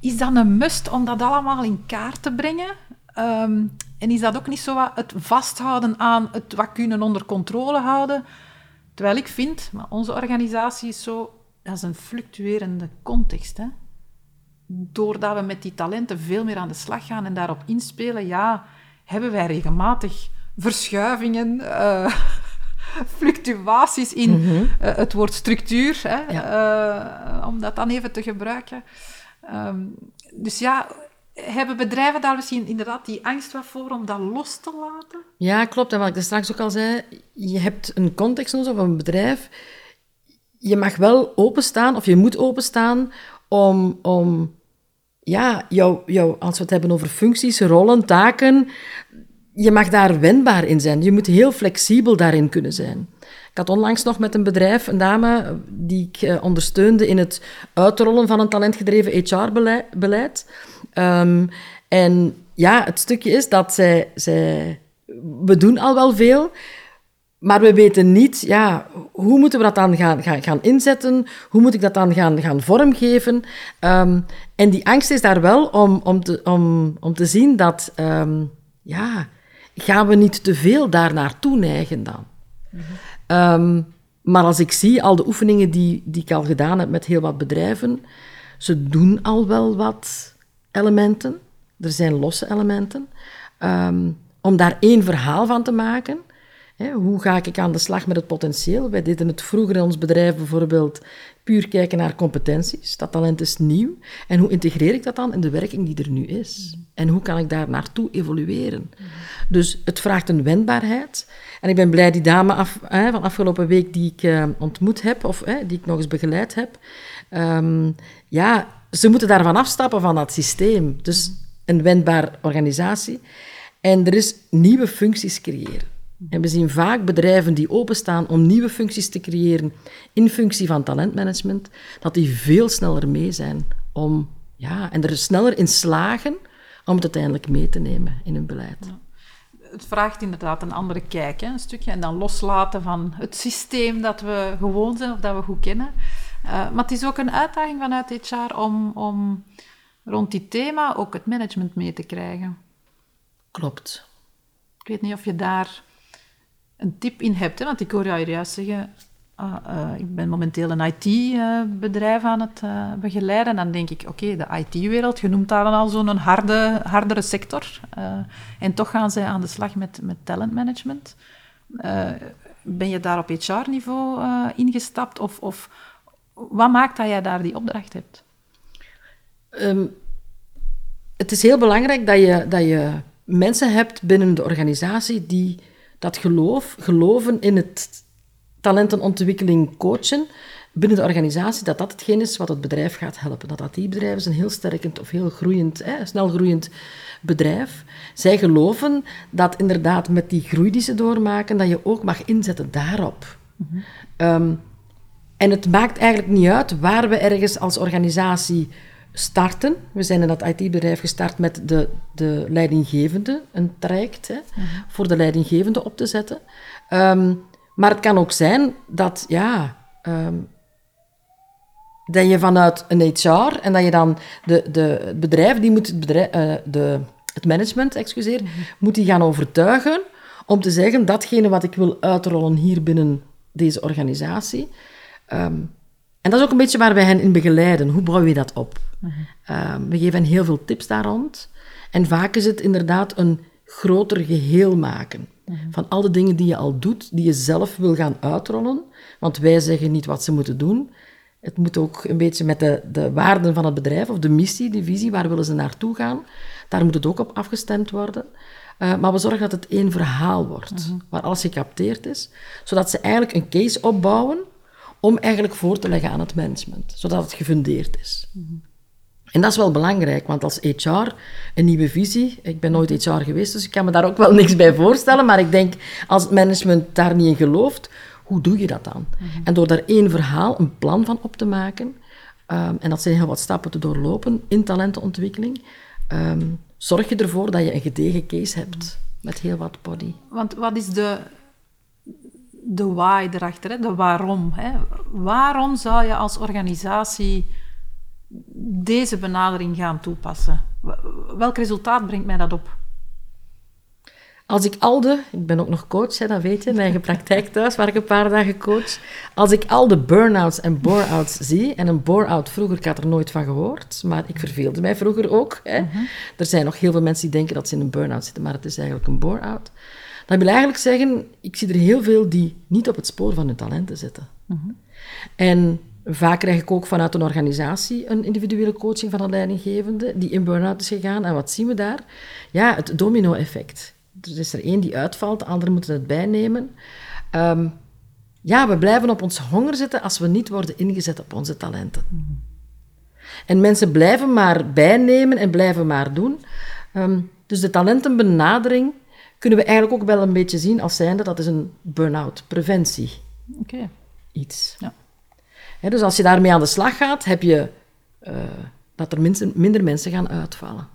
is dat een must om dat allemaal in kaart te brengen? Um, en is dat ook niet zo wat het vasthouden aan het wat kunnen onder controle houden? Terwijl ik vind, maar onze organisatie is zo, dat is een fluctuerende context. Hè? Doordat we met die talenten veel meer aan de slag gaan en daarop inspelen, ja, hebben wij regelmatig verschuivingen, uh, fluctuaties in mhm. eh, het woord structuur, hè? Uh, om dat dan even te gebruiken. Um, dus ja, hebben bedrijven daar misschien inderdaad die angst wat voor om dat los te laten? Ja, klopt. En wat ik er straks ook al zei, je hebt een context nodig of een bedrijf. Je mag wel openstaan, of je moet openstaan, om, om ja, jou, jou, als we het hebben over functies, rollen, taken, je mag daar wendbaar in zijn. Je moet heel flexibel daarin kunnen zijn. Ik had onlangs nog met een bedrijf, een dame, die ik eh, ondersteunde in het uitrollen van een talentgedreven HR-beleid. Um, en ja, het stukje is dat zij, zij... We doen al wel veel, maar we weten niet, ja, hoe moeten we dat dan gaan, gaan, inzetten? Hoe moet ik dat dan gaan, gaan vormgeven? Um, en die angst is daar wel om, om, te, om, om te zien dat, um, ja, gaan we niet te veel daarnaar toeneigen dan? Mm -hmm. maar als ik zie al de oefeningen die, die ik al gedaan heb met heel wat bedrijven, ze doen al wel wat elementen. Er zijn losse elementen. Um, om daar één verhaal van te maken. Hè, hoe ga ik aan de slag met het potentieel? Wij deden het vroeger in ons bedrijf bijvoorbeeld puur kijken naar competenties. Dat talent is nieuw. En hoe integreer ik dat dan in de werking die er nu is? En hoe kan ik daar naartoe evolueren? Dus het vraagt een wendbaarheid. En ik ben blij die dame af, hè, van afgelopen week die ik uh, ontmoet heb, of hè, die ik nog eens begeleid heb. Um, ja, ze moeten daarvan afstappen, van dat systeem. Dus een wendbaar organisatie. En er is nieuwe functies creëren. En we zien vaak bedrijven die openstaan om nieuwe functies te creëren in functie van talentmanagement, dat die veel sneller mee zijn om, ja, en er sneller in slagen om het uiteindelijk mee te nemen in hun beleid. Het vraagt inderdaad een andere kijk, hè, een stukje, en dan loslaten van het systeem dat we gewoon zijn of dat we goed kennen. Uh, maar het is ook een uitdaging vanuit HR om, om rond die thema ook het management mee te krijgen. Klopt. Ik weet niet of je daar een tip in hebt, hè? want ik hoor jou juist zeggen, uh, uh, ik ben momenteel een IT-bedrijf aan het uh, begeleiden. En dan denk ik, oké, de IT-wereld, je noemt daar dan al zo'n harde, hardere sector. en toch gaan zij aan de slag met, met talentmanagement. ben je daar op HR-niveau ingestapt? Of, of wat maakt dat jij daar die opdracht hebt? Um, het is heel belangrijk dat je, dat je mensen hebt binnen de organisatie die dat geloof, geloven in het talentenontwikkeling coachen binnen de organisatie, dat dat hetgeen is wat het bedrijf gaat helpen. Dat dat die bedrijf is een heel sterkend of heel groeiend, hè, snel groeiend bedrijf. Zij geloven dat inderdaad met die groei die ze doormaken, dat je ook mag inzetten daarop. Mm um, en het maakt eigenlijk niet uit waar we ergens als organisatie starten. We zijn in dat IT-bedrijf gestart met de, de leidinggevende, een traject hè, mhm. voor de leidinggevende op te zetten. Ehm, maar het kan ook zijn dat, ja, um, dat je vanuit een HR en dat je dan de, de, het bedrijf, die moet het, bedrijf, uh, de, het management, excuseer, mm moet die gaan overtuigen om te zeggen datgene wat ik wil uitrollen hier binnen deze organisatie. Um, en dat is ook een beetje waar wij hen in begeleiden. Hoe bouw je dat op? Ehm, we geven heel veel tips daar rond. En vaak is het inderdaad een groter geheel maken. Van al de dingen die je al doet, die je zelf wil gaan uitrollen. Want wij zeggen niet wat ze moeten doen. Het moet ook een beetje met de, de waarden van het bedrijf, of de missie, de visie, waar willen ze naartoe gaan. Daar moet het ook op afgestemd worden. Uh, maar we zorgen dat het één verhaal wordt, waar alles gecapteerd is. Zodat ze eigenlijk een case opbouwen om eigenlijk voor te leggen aan het management, zodat het gefundeerd is. En dat is wel belangrijk, want als HR een nieuwe visie, ik ben nooit HR geweest, dus ik kan me daar ook wel niks bij voorstellen, maar ik denk, als het management daar niet in gelooft, hoe doe je dat dan? En door daar één verhaal, een plan van op te maken, um, en dat zijn heel wat stappen te doorlopen in talentenontwikkeling, um, zorg je ervoor dat je een gedegen case hebt met heel wat body. Want wat is de de why erachter, hè? de waarom. Hè? Waarom zou je als organisatie deze benadering gaan toepassen? Welk resultaat brengt mij dat op? Als ik al de, ik ben ook nog coach, hè, dat weet je, mijn eigen praktijk thuis, waar ik een paar dagen coach. Als ik al de burn-outs en bore-outs zie, en een bore-out vroeger, ik had er nooit van gehoord, maar ik verveelde mij vroeger ook. Hè. Mhm. Er zijn nog heel veel mensen die denken dat ze in een burn-out zitten, maar het is eigenlijk een bore-out. Dat wil eigenlijk zeggen, ik zie er heel veel die niet op het spoor van hun talenten zitten. Mhm. En vaak krijg ik ook vanuit een organisatie een individuele coaching van een leidinggevende die in burn-out is gegaan. En wat zien we daar? Ja, het domino-effect. Er is er één die uitvalt, de anderen moeten het bijnemen. Um, ja, we blijven op ons honger zitten als we niet worden ingezet op onze talenten. Mhm. En mensen blijven maar bijnemen en blijven maar doen. Um, dus de talentenbenadering kunnen we eigenlijk ook wel een beetje zien als zijnde dat is een burn-out preventie. Oké. Iets. Ja. Dus als je daarmee aan de slag gaat, heb je uh, dat er minder, minder mensen gaan uitvallen.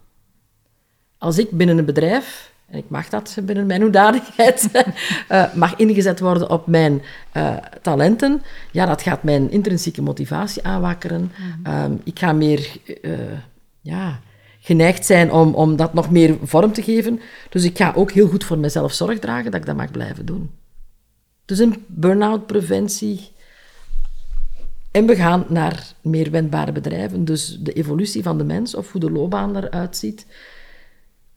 Als ik binnen een bedrijf, en ik mag dat binnen mijn hoedanigheid, uh, mag ingezet worden op mijn uh, talenten, ja, dat gaat mijn intrinsieke motivatie aanwakkeren. Mm um, ik ga meer, ja, geneigd zijn om, om dat nog meer vorm te geven. Dus ik ga ook heel goed voor mezelf zorg dragen dat ik dat mag blijven doen. Dus een burn-out preventie. En we gaan naar meer wendbare bedrijven. Dus de evolutie van de mens of hoe de loopbaan eruit ziet.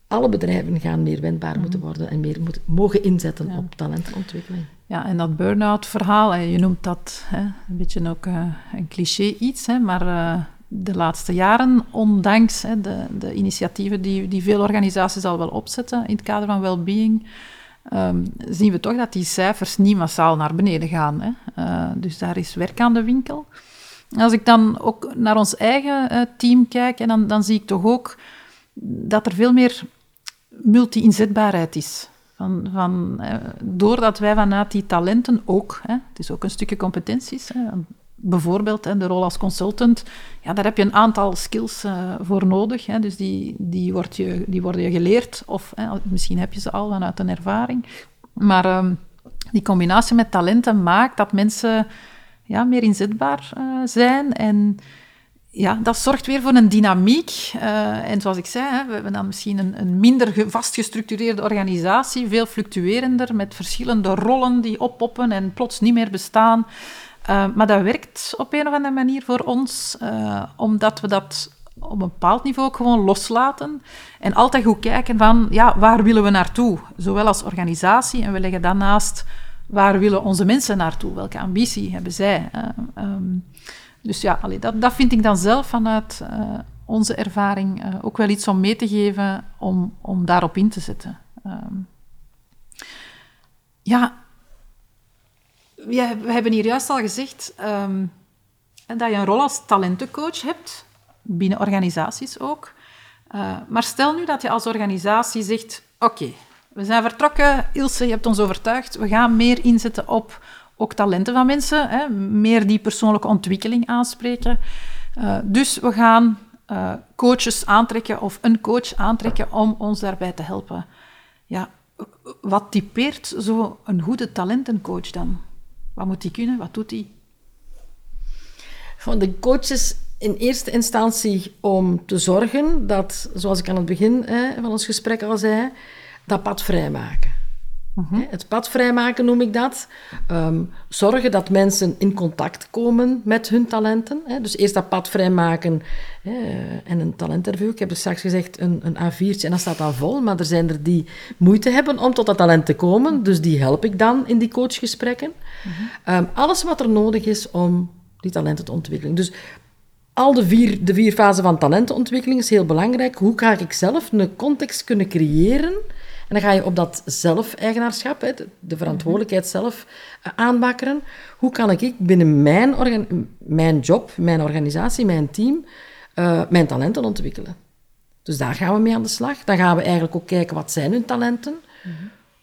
Alle bedrijven gaan meer wendbaar moeten mhm. worden en meer moeten, mogen inzetten op talentenontwikkeling. Ja, en dat burn-out verhaal, je noemt dat hè, een beetje ook uh, een cliché iets, hè, maar uh, de laatste jaren, ondanks hè, de, de, initiatieven die, die veel organisaties al wel opzetten in het kader van well-being, um, zien we toch dat die cijfers niet massaal naar beneden gaan. Hè. Uh, dus daar is werk aan de winkel. Als ik dan ook naar ons eigen team kijk, en dan, dan zie ik toch ook dat er veel meer multi-inzetbaarheid is. Van, van, eh, doordat wij vanuit die talenten ook, hè, het is ook een stukje competenties, hè, bijvoorbeeld hè, de rol als consultant, ja, daar heb je een aantal skills uh, voor nodig. Hè, dus die, die, wordt je, die worden je geleerd, of hè, misschien heb je ze al vanuit een ervaring. Maar um, die combinatie met talenten maakt dat mensen ja, meer inzetbaar uh, zijn en ja, dat zorgt weer voor een dynamiek. Uh, en zoals ik zei, hè, we hebben dan misschien een, een minder vast gestructureerde organisatie, veel fluctuerender, met verschillende rollen die oppoppen en plots niet meer bestaan. Uh, maar dat werkt op een of andere manier voor ons, uh, omdat we dat op een bepaald niveau ook gewoon loslaten. En altijd goed kijken van, ja, waar willen we naartoe? Zowel als organisatie, en we leggen daarnaast, waar willen onze mensen naartoe? Welke ambitie hebben zij? Um, dus ja, dat, dat vind ik dan zelf vanuit onze ervaring ook wel iets om mee te geven om, om daarop in te zetten. Um, we, hebben hier juist al gezegd um, dat je een rol als talentencoach hebt, binnen organisaties ook. Uh, maar stel nu dat je als organisatie zegt, oké, we zijn vertrokken, Ilse, je hebt ons overtuigd, we gaan meer inzetten op ook talenten van mensen, hè, meer die persoonlijke ontwikkeling aanspreken. Uh, dus we gaan uh, coaches aantrekken of een coach aantrekken om ons daarbij te helpen. Ja, wat typeert zo een goede talentencoach dan? Wat moet die kunnen? Wat doet die? Van de coaches in eerste instantie om te zorgen dat, zoals ik aan het begin van ons gesprek al zei, dat pad vrijmaken. Mhm. Het pad vrijmaken noem ik dat. Um, zorgen dat mensen in contact komen met hun talenten. Hè. Dus eerst dat pad vrijmaken hè, en een talentinterview. Ik heb er straks gezegd een, een A4'tje en dat staat dan vol. Maar er zijn er die moeite hebben om tot dat talent te komen. Dus die help ik dan in die coachgesprekken. Mm um, alles wat er nodig is om die talenten te ontwikkelen. Dus al de vier, de vier fasen van talentenontwikkeling is heel belangrijk. Hoe ga ik zelf een context kunnen creëren en dan ga je op dat zelf-eigenaarschap, de verantwoordelijkheid zelf, eh, aanbakkeren. Hoe kan ik binnen mijn, mijn job, mijn organisatie, mijn team, uh, mijn talenten ontwikkelen? Dus daar gaan we mee aan de slag. Dan gaan we eigenlijk ook kijken, wat zijn hun talenten?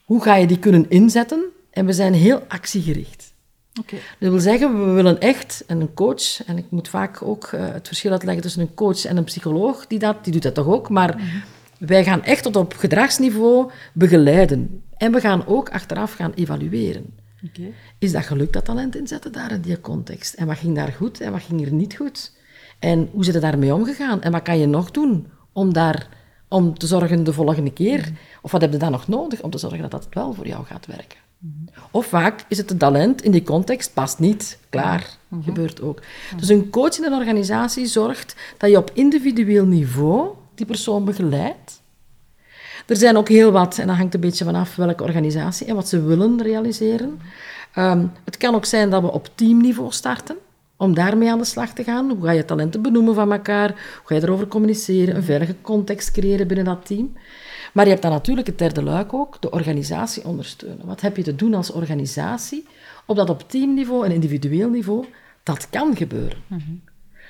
Hoe ga je die kunnen inzetten? En we zijn heel actiegericht. Okay. Dat wil zeggen, we willen echt, en een coach, en ik moet vaak ook uh, het verschil uitleggen tussen een coach en een psycholoog, die, dat, die doet dat toch ook, maar... Mhm. Wij gaan echt tot op gedragsniveau begeleiden. En we gaan ook achteraf gaan evalueren. Okay. Is dat gelukt, dat talent inzetten daar in die context? En wat ging daar goed en wat ging er niet goed? En hoe zit er daarmee omgegaan? En wat kan je nog doen om, daar, om te zorgen de volgende keer? Mhm. Of wat heb je dan nog nodig om te zorgen dat dat wel voor jou gaat werken? Mhm. Of vaak is het een talent in die context, past niet. Klaar, mhm. gebeurt ook. Dus een coach in een organisatie zorgt dat je op individueel niveau die persoon begeleidt. Er zijn ook heel wat, en dat hangt een beetje vanaf welke organisatie en wat ze willen realiseren. Um, het kan ook zijn dat we op teamniveau starten, om daarmee aan de slag te gaan. Hoe ga je talenten benoemen van elkaar? Hoe ga je erover communiceren? Een veilige context creëren binnen dat team. Maar je hebt dan natuurlijk het derde luik ook, de organisatie ondersteunen. Wat heb je te doen als organisatie, opdat op teamniveau en individueel niveau dat kan gebeuren? Mm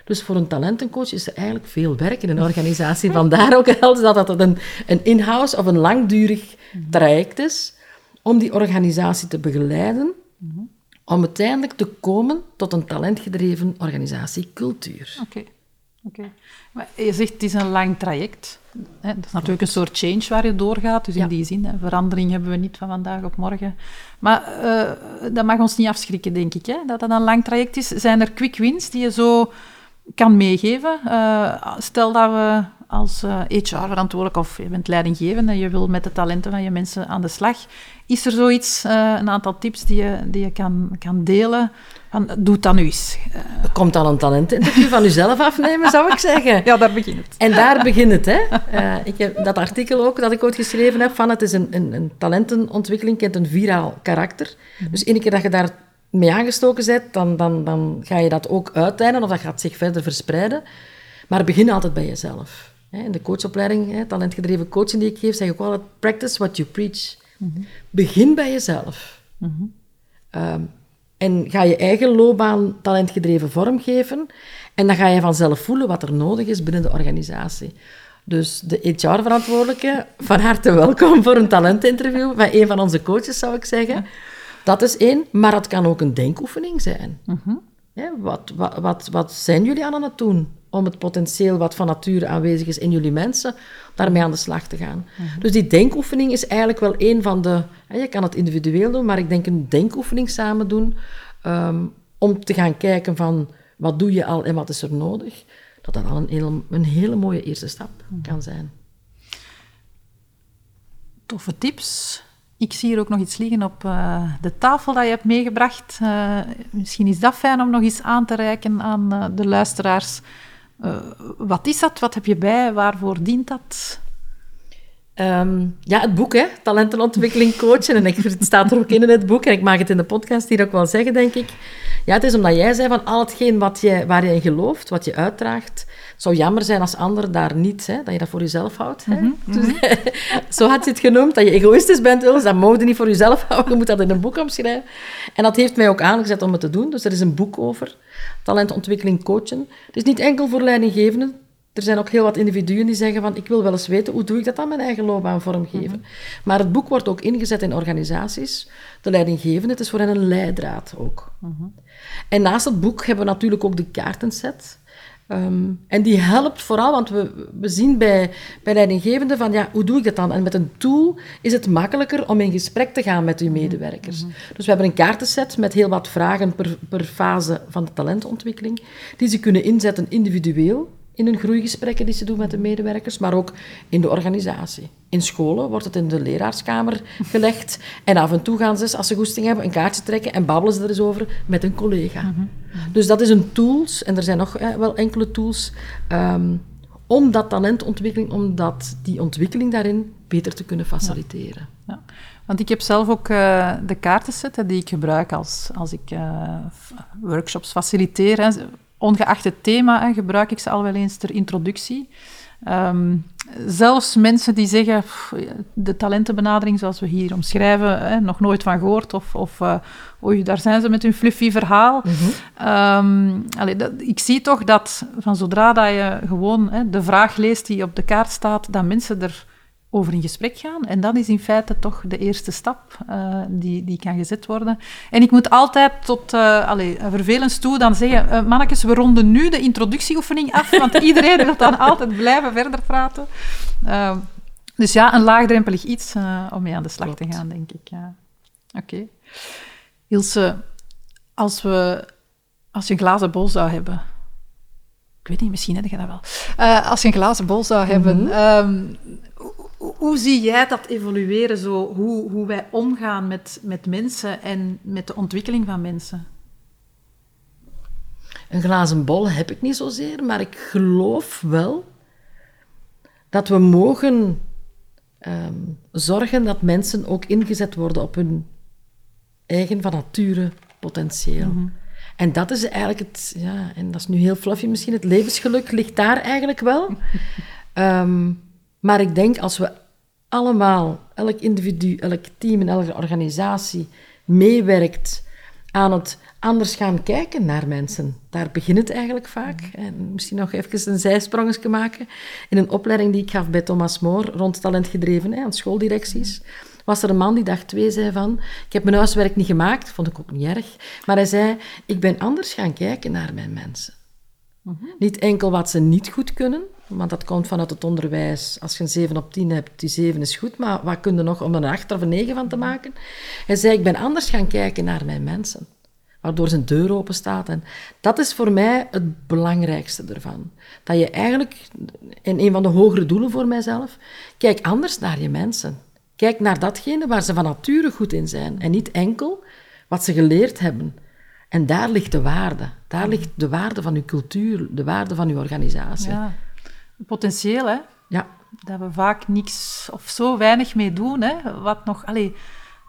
dus voor een talentencoach is er eigenlijk veel werk in een organisatie. Vandaar ook dat dat een, een in-house of een langdurig traject is om die organisatie te begeleiden, om uiteindelijk te komen tot een talentgedreven organisatiecultuur. Oké. Okay. Maar je zegt het is een lang traject. Hè? Dat is natuurlijk een soort change waar je doorgaat. Dus in die zin, hè, verandering hebben we niet van vandaag op morgen. Maar uh, dat mag ons niet afschrikken, denk ik. Hè? Dat dat een lang traject is. Zijn er quick wins die je zo kan meegeven. Uh, stel dat we als HR-verantwoordelijk of je bent leidinggevende en je wil met de talenten van je mensen aan de slag. Is er zoiets, een aantal tips die je, die je kan, kan delen? Van, doe het dan nu eens. Komt dan een talentinterview van jezelf afnemen, zou ik zeggen. Ja, daar begint het. En daar begint het. Hè. ik heb dat artikel ook dat ik ooit geschreven heb van het is een, een, een talentenontwikkeling, kent een viraal karakter. Mhm. Dus één keer dat je daar mee aangestoken bent, dan, dan, dan ga je dat ook uiteinden of dat gaat zich verder verspreiden. Maar begin altijd bij jezelf. In de coachopleiding, talentgedreven coaching die ik geef, zeg ik ook altijd, practice what you preach. Mhm. Begin bij jezelf. Mhm. Ehm, en ga je eigen loopbaan talentgedreven vormgeven. En dan ga je vanzelf voelen wat er nodig is binnen de organisatie. Dus de HR-verantwoordelijke, van harte welkom voor een talentinterview van een van onze coaches, zou ik zeggen. Dat is één, maar het kan ook een denkoefening zijn. Mhm. wat, wat, wat, wat zijn jullie aan het doen om het potentieel wat van nature aanwezig is in jullie mensen, daarmee aan de slag te gaan? Mhm. Dus die denkoefening is eigenlijk wel een van de... je kan het individueel doen, maar ik denk een denkoefening samen doen ehm, om te gaan kijken van wat doe je al en wat is er nodig, dat dat al een hele, een hele mooie eerste stap mhm. kan zijn. Toffe tips. Ik zie hier ook nog iets liggen op uh, de tafel dat je hebt meegebracht. Uh, misschien is dat fijn om nog eens aan te reiken aan uh, de luisteraars. wat is dat? Wat heb je bij? Waarvoor dient dat? Um, ja, het boek, hè? Talentenontwikkeling coachen. En ik, het staat er ook in in het boek. En ik mag het in de podcast hier ook wel zeggen, denk ik. Ja, het is omdat jij zei van al hetgeen wat je, waar je in gelooft, wat je uitdraagt, zou jammer zijn als anderen daar niet, hè, dat je dat voor jezelf houdt. Hè? Mhm, dus, mhm. zo had je het genoemd, dat je egoïstisch bent, dat je niet voor jezelf houden, je moet dat in een boek omschrijven. En dat heeft mij ook aangezet om het te doen, dus er is een boek over, talentontwikkeling coachen. Het is niet enkel voor leidinggevenden, er zijn ook heel wat individuen die zeggen van ik wil wel eens weten hoe doe ik dat aan mijn eigen loopbaan vormgeven. Mm Maar het boek wordt ook ingezet in organisaties. De leidinggevende, het is voor hen een leidraad ook. Mhm. En naast het boek hebben we natuurlijk ook de kaartenset. Um, en die helpt vooral, want we, we zien bij, bij leidinggevenden van, ja, hoe doe ik dat dan? En met een tool is het makkelijker om in gesprek te gaan met uw medewerkers. Mhm. Dus we hebben een kaartenset met heel wat vragen per, per fase van de talentontwikkeling, die ze kunnen inzetten individueel in hun groeigesprekken die ze doen met de medewerkers, maar ook in de organisatie. In scholen wordt het in de leraarskamer gelegd en af en toe gaan ze, als ze goesting hebben, een kaartje trekken en babbelen ze er eens over met een collega. Mhm. Dus dat is een tools, en er zijn nog wel enkele tools, um, om dat talentontwikkeling, om dat, die ontwikkeling daarin beter te kunnen faciliteren. Ja. Want ik heb zelf ook uh, de kaartensetten die ik gebruik als, als ik uh, workshops faciliteer. Hè ongeacht het thema, gebruik ik ze al wel eens ter introductie. Ehm, zelfs mensen die zeggen, de talentenbenadering zoals we hier omschrijven, hè, nog nooit van gehoord, of, of uh, oei, daar zijn ze met hun fluffy verhaal. Mm dat, ik zie toch dat van zodra dat je gewoon hè, de vraag leest die op de kaart staat, dat mensen er over in gesprek gaan. En dat is in feite toch de eerste stap uh, die, die kan gezet worden. En ik moet altijd tot uh, allez, vervelens toe dan zeggen... Uh, mannetjes, we ronden nu de introductieoefening af, want iedereen wil dan altijd blijven verder praten. Uh, dus ja, een laagdrempelig iets om mee aan de slag te gaan, denk ik. Ja. Oké. Okay. Ilse, als, we, als je een glazen bol zou hebben... Ik weet niet, misschien heb je dat wel. als je een glazen bol zou hebben... Mm -hmm hoe zie jij dat evolueren, zo, hoe, hoe wij omgaan met, met mensen en met de ontwikkeling van mensen? Een glazen bol heb ik niet zozeer, maar ik geloof wel dat we mogen ehm, zorgen dat mensen ook ingezet worden op hun eigen van nature potentieel. Mhm. En dat is eigenlijk het, ja, en dat is nu heel fluffy misschien, het levensgeluk ligt daar eigenlijk wel. um, Maar ik denk als we allemaal, elk individu, elk team en elke organisatie meewerkt aan het anders gaan kijken naar mensen. Daar begint het eigenlijk vaak. En misschien nog even een zijsprongetje maken. In een opleiding die ik gaf bij Thomas Moor rond talentgedreven hè, aan schooldirecties, was er een man die dag twee zei van, ik heb mijn huiswerk niet gemaakt, vond ik ook niet erg, maar hij zei, ik ben anders gaan kijken naar mijn mensen. Mhm. Niet enkel wat ze niet goed kunnen, want dat komt vanuit het onderwijs. Als je een 7 op 10 hebt, die 7 is goed, maar wat kun je nog om een 8 of een 9 van te maken? Hij zei, ik ben anders gaan kijken naar mijn mensen. waardoor zijn deur open staat. En dat is voor mij het belangrijkste ervan. Dat je eigenlijk, in een van de hogere doelen voor mijzelf, kijk anders naar je mensen. Kijk naar datgene waar ze van nature goed in zijn. En niet enkel wat ze geleerd hebben. En daar ligt de waarde. Daar ligt de waarde van uw cultuur, de waarde van uw organisatie. Ja. Potentieel, hè? Ja. Dat we vaak niks of zo weinig mee doen, hè? Wat nog... Allee,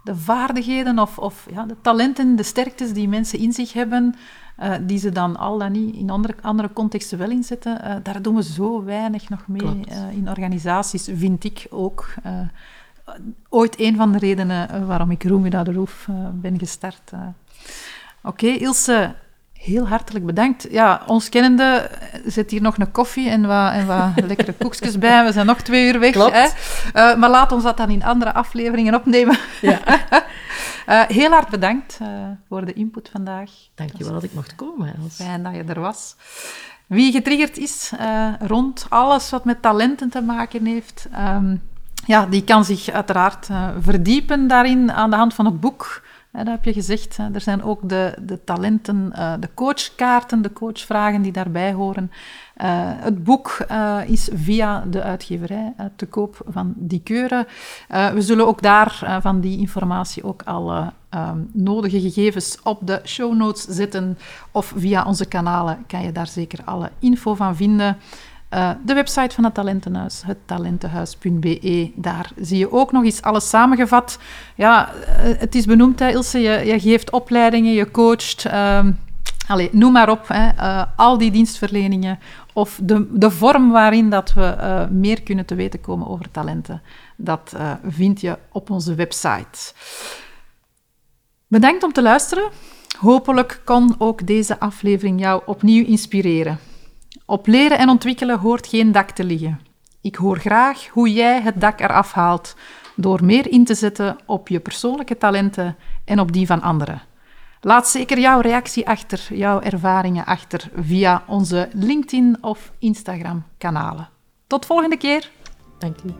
de vaardigheden of, of ja, de talenten, de sterktes die mensen in zich hebben, uh, die ze dan al dan niet in andere, andere contexten wel inzetten, uh, daar doen we zo weinig nog mee uh, in organisaties, vind ik ook. ooit een van de redenen waarom ik Roemida de Roef ben gestart. Oké, okay, Ilse, heel hartelijk bedankt. Ja, ons kennende zit hier nog een koffie en wat, en wat lekkere koekjes bij. We zijn nog twee uur weg. Hè? Uh, maar laat ons dat dan in andere afleveringen opnemen. Ja. uh, heel hard bedankt uh, voor de input vandaag. Dankjewel dat ik mocht komen. Els. Fijn dat je er was. Wie getriggerd is rond alles wat met talenten te maken heeft, um, ja, die kan zich uiteraard verdiepen daarin aan de hand van het boek dat heb je gezegd. Er zijn ook de, de talenten, eh, de coachkaarten, de coachvragen die daarbij horen. Eh, het boek eh, is via de uitgeverij te koop van die keuren. we zullen ook daar van die informatie ook alle ehm, nodige gegevens op de show notes zetten. Of via onze kanalen kan je daar zeker alle info van vinden. Uh, de website van het Talentenhuis, hettalentenhuis.be. Daar zie je ook nog eens alles samengevat. Ja, uh, het is benoemd, hè, Ilse. Je, je, geeft opleidingen, je coacht. Uh, allez, noem maar op. Hè, uh, al die dienstverleningen. Of de, de vorm waarin dat we meer kunnen te weten komen over talenten. Dat vind je op onze website. Bedankt om te luisteren. Hopelijk kon ook deze aflevering jou opnieuw inspireren. Op leren en ontwikkelen hoort geen dak te liggen. Ik hoor graag hoe jij het dak eraf haalt door meer in te zetten op je persoonlijke talenten en op die van anderen. Laat zeker jouw reactie achter, jouw ervaringen achter via onze LinkedIn of Instagram kanalen. Tot volgende keer. Dank u.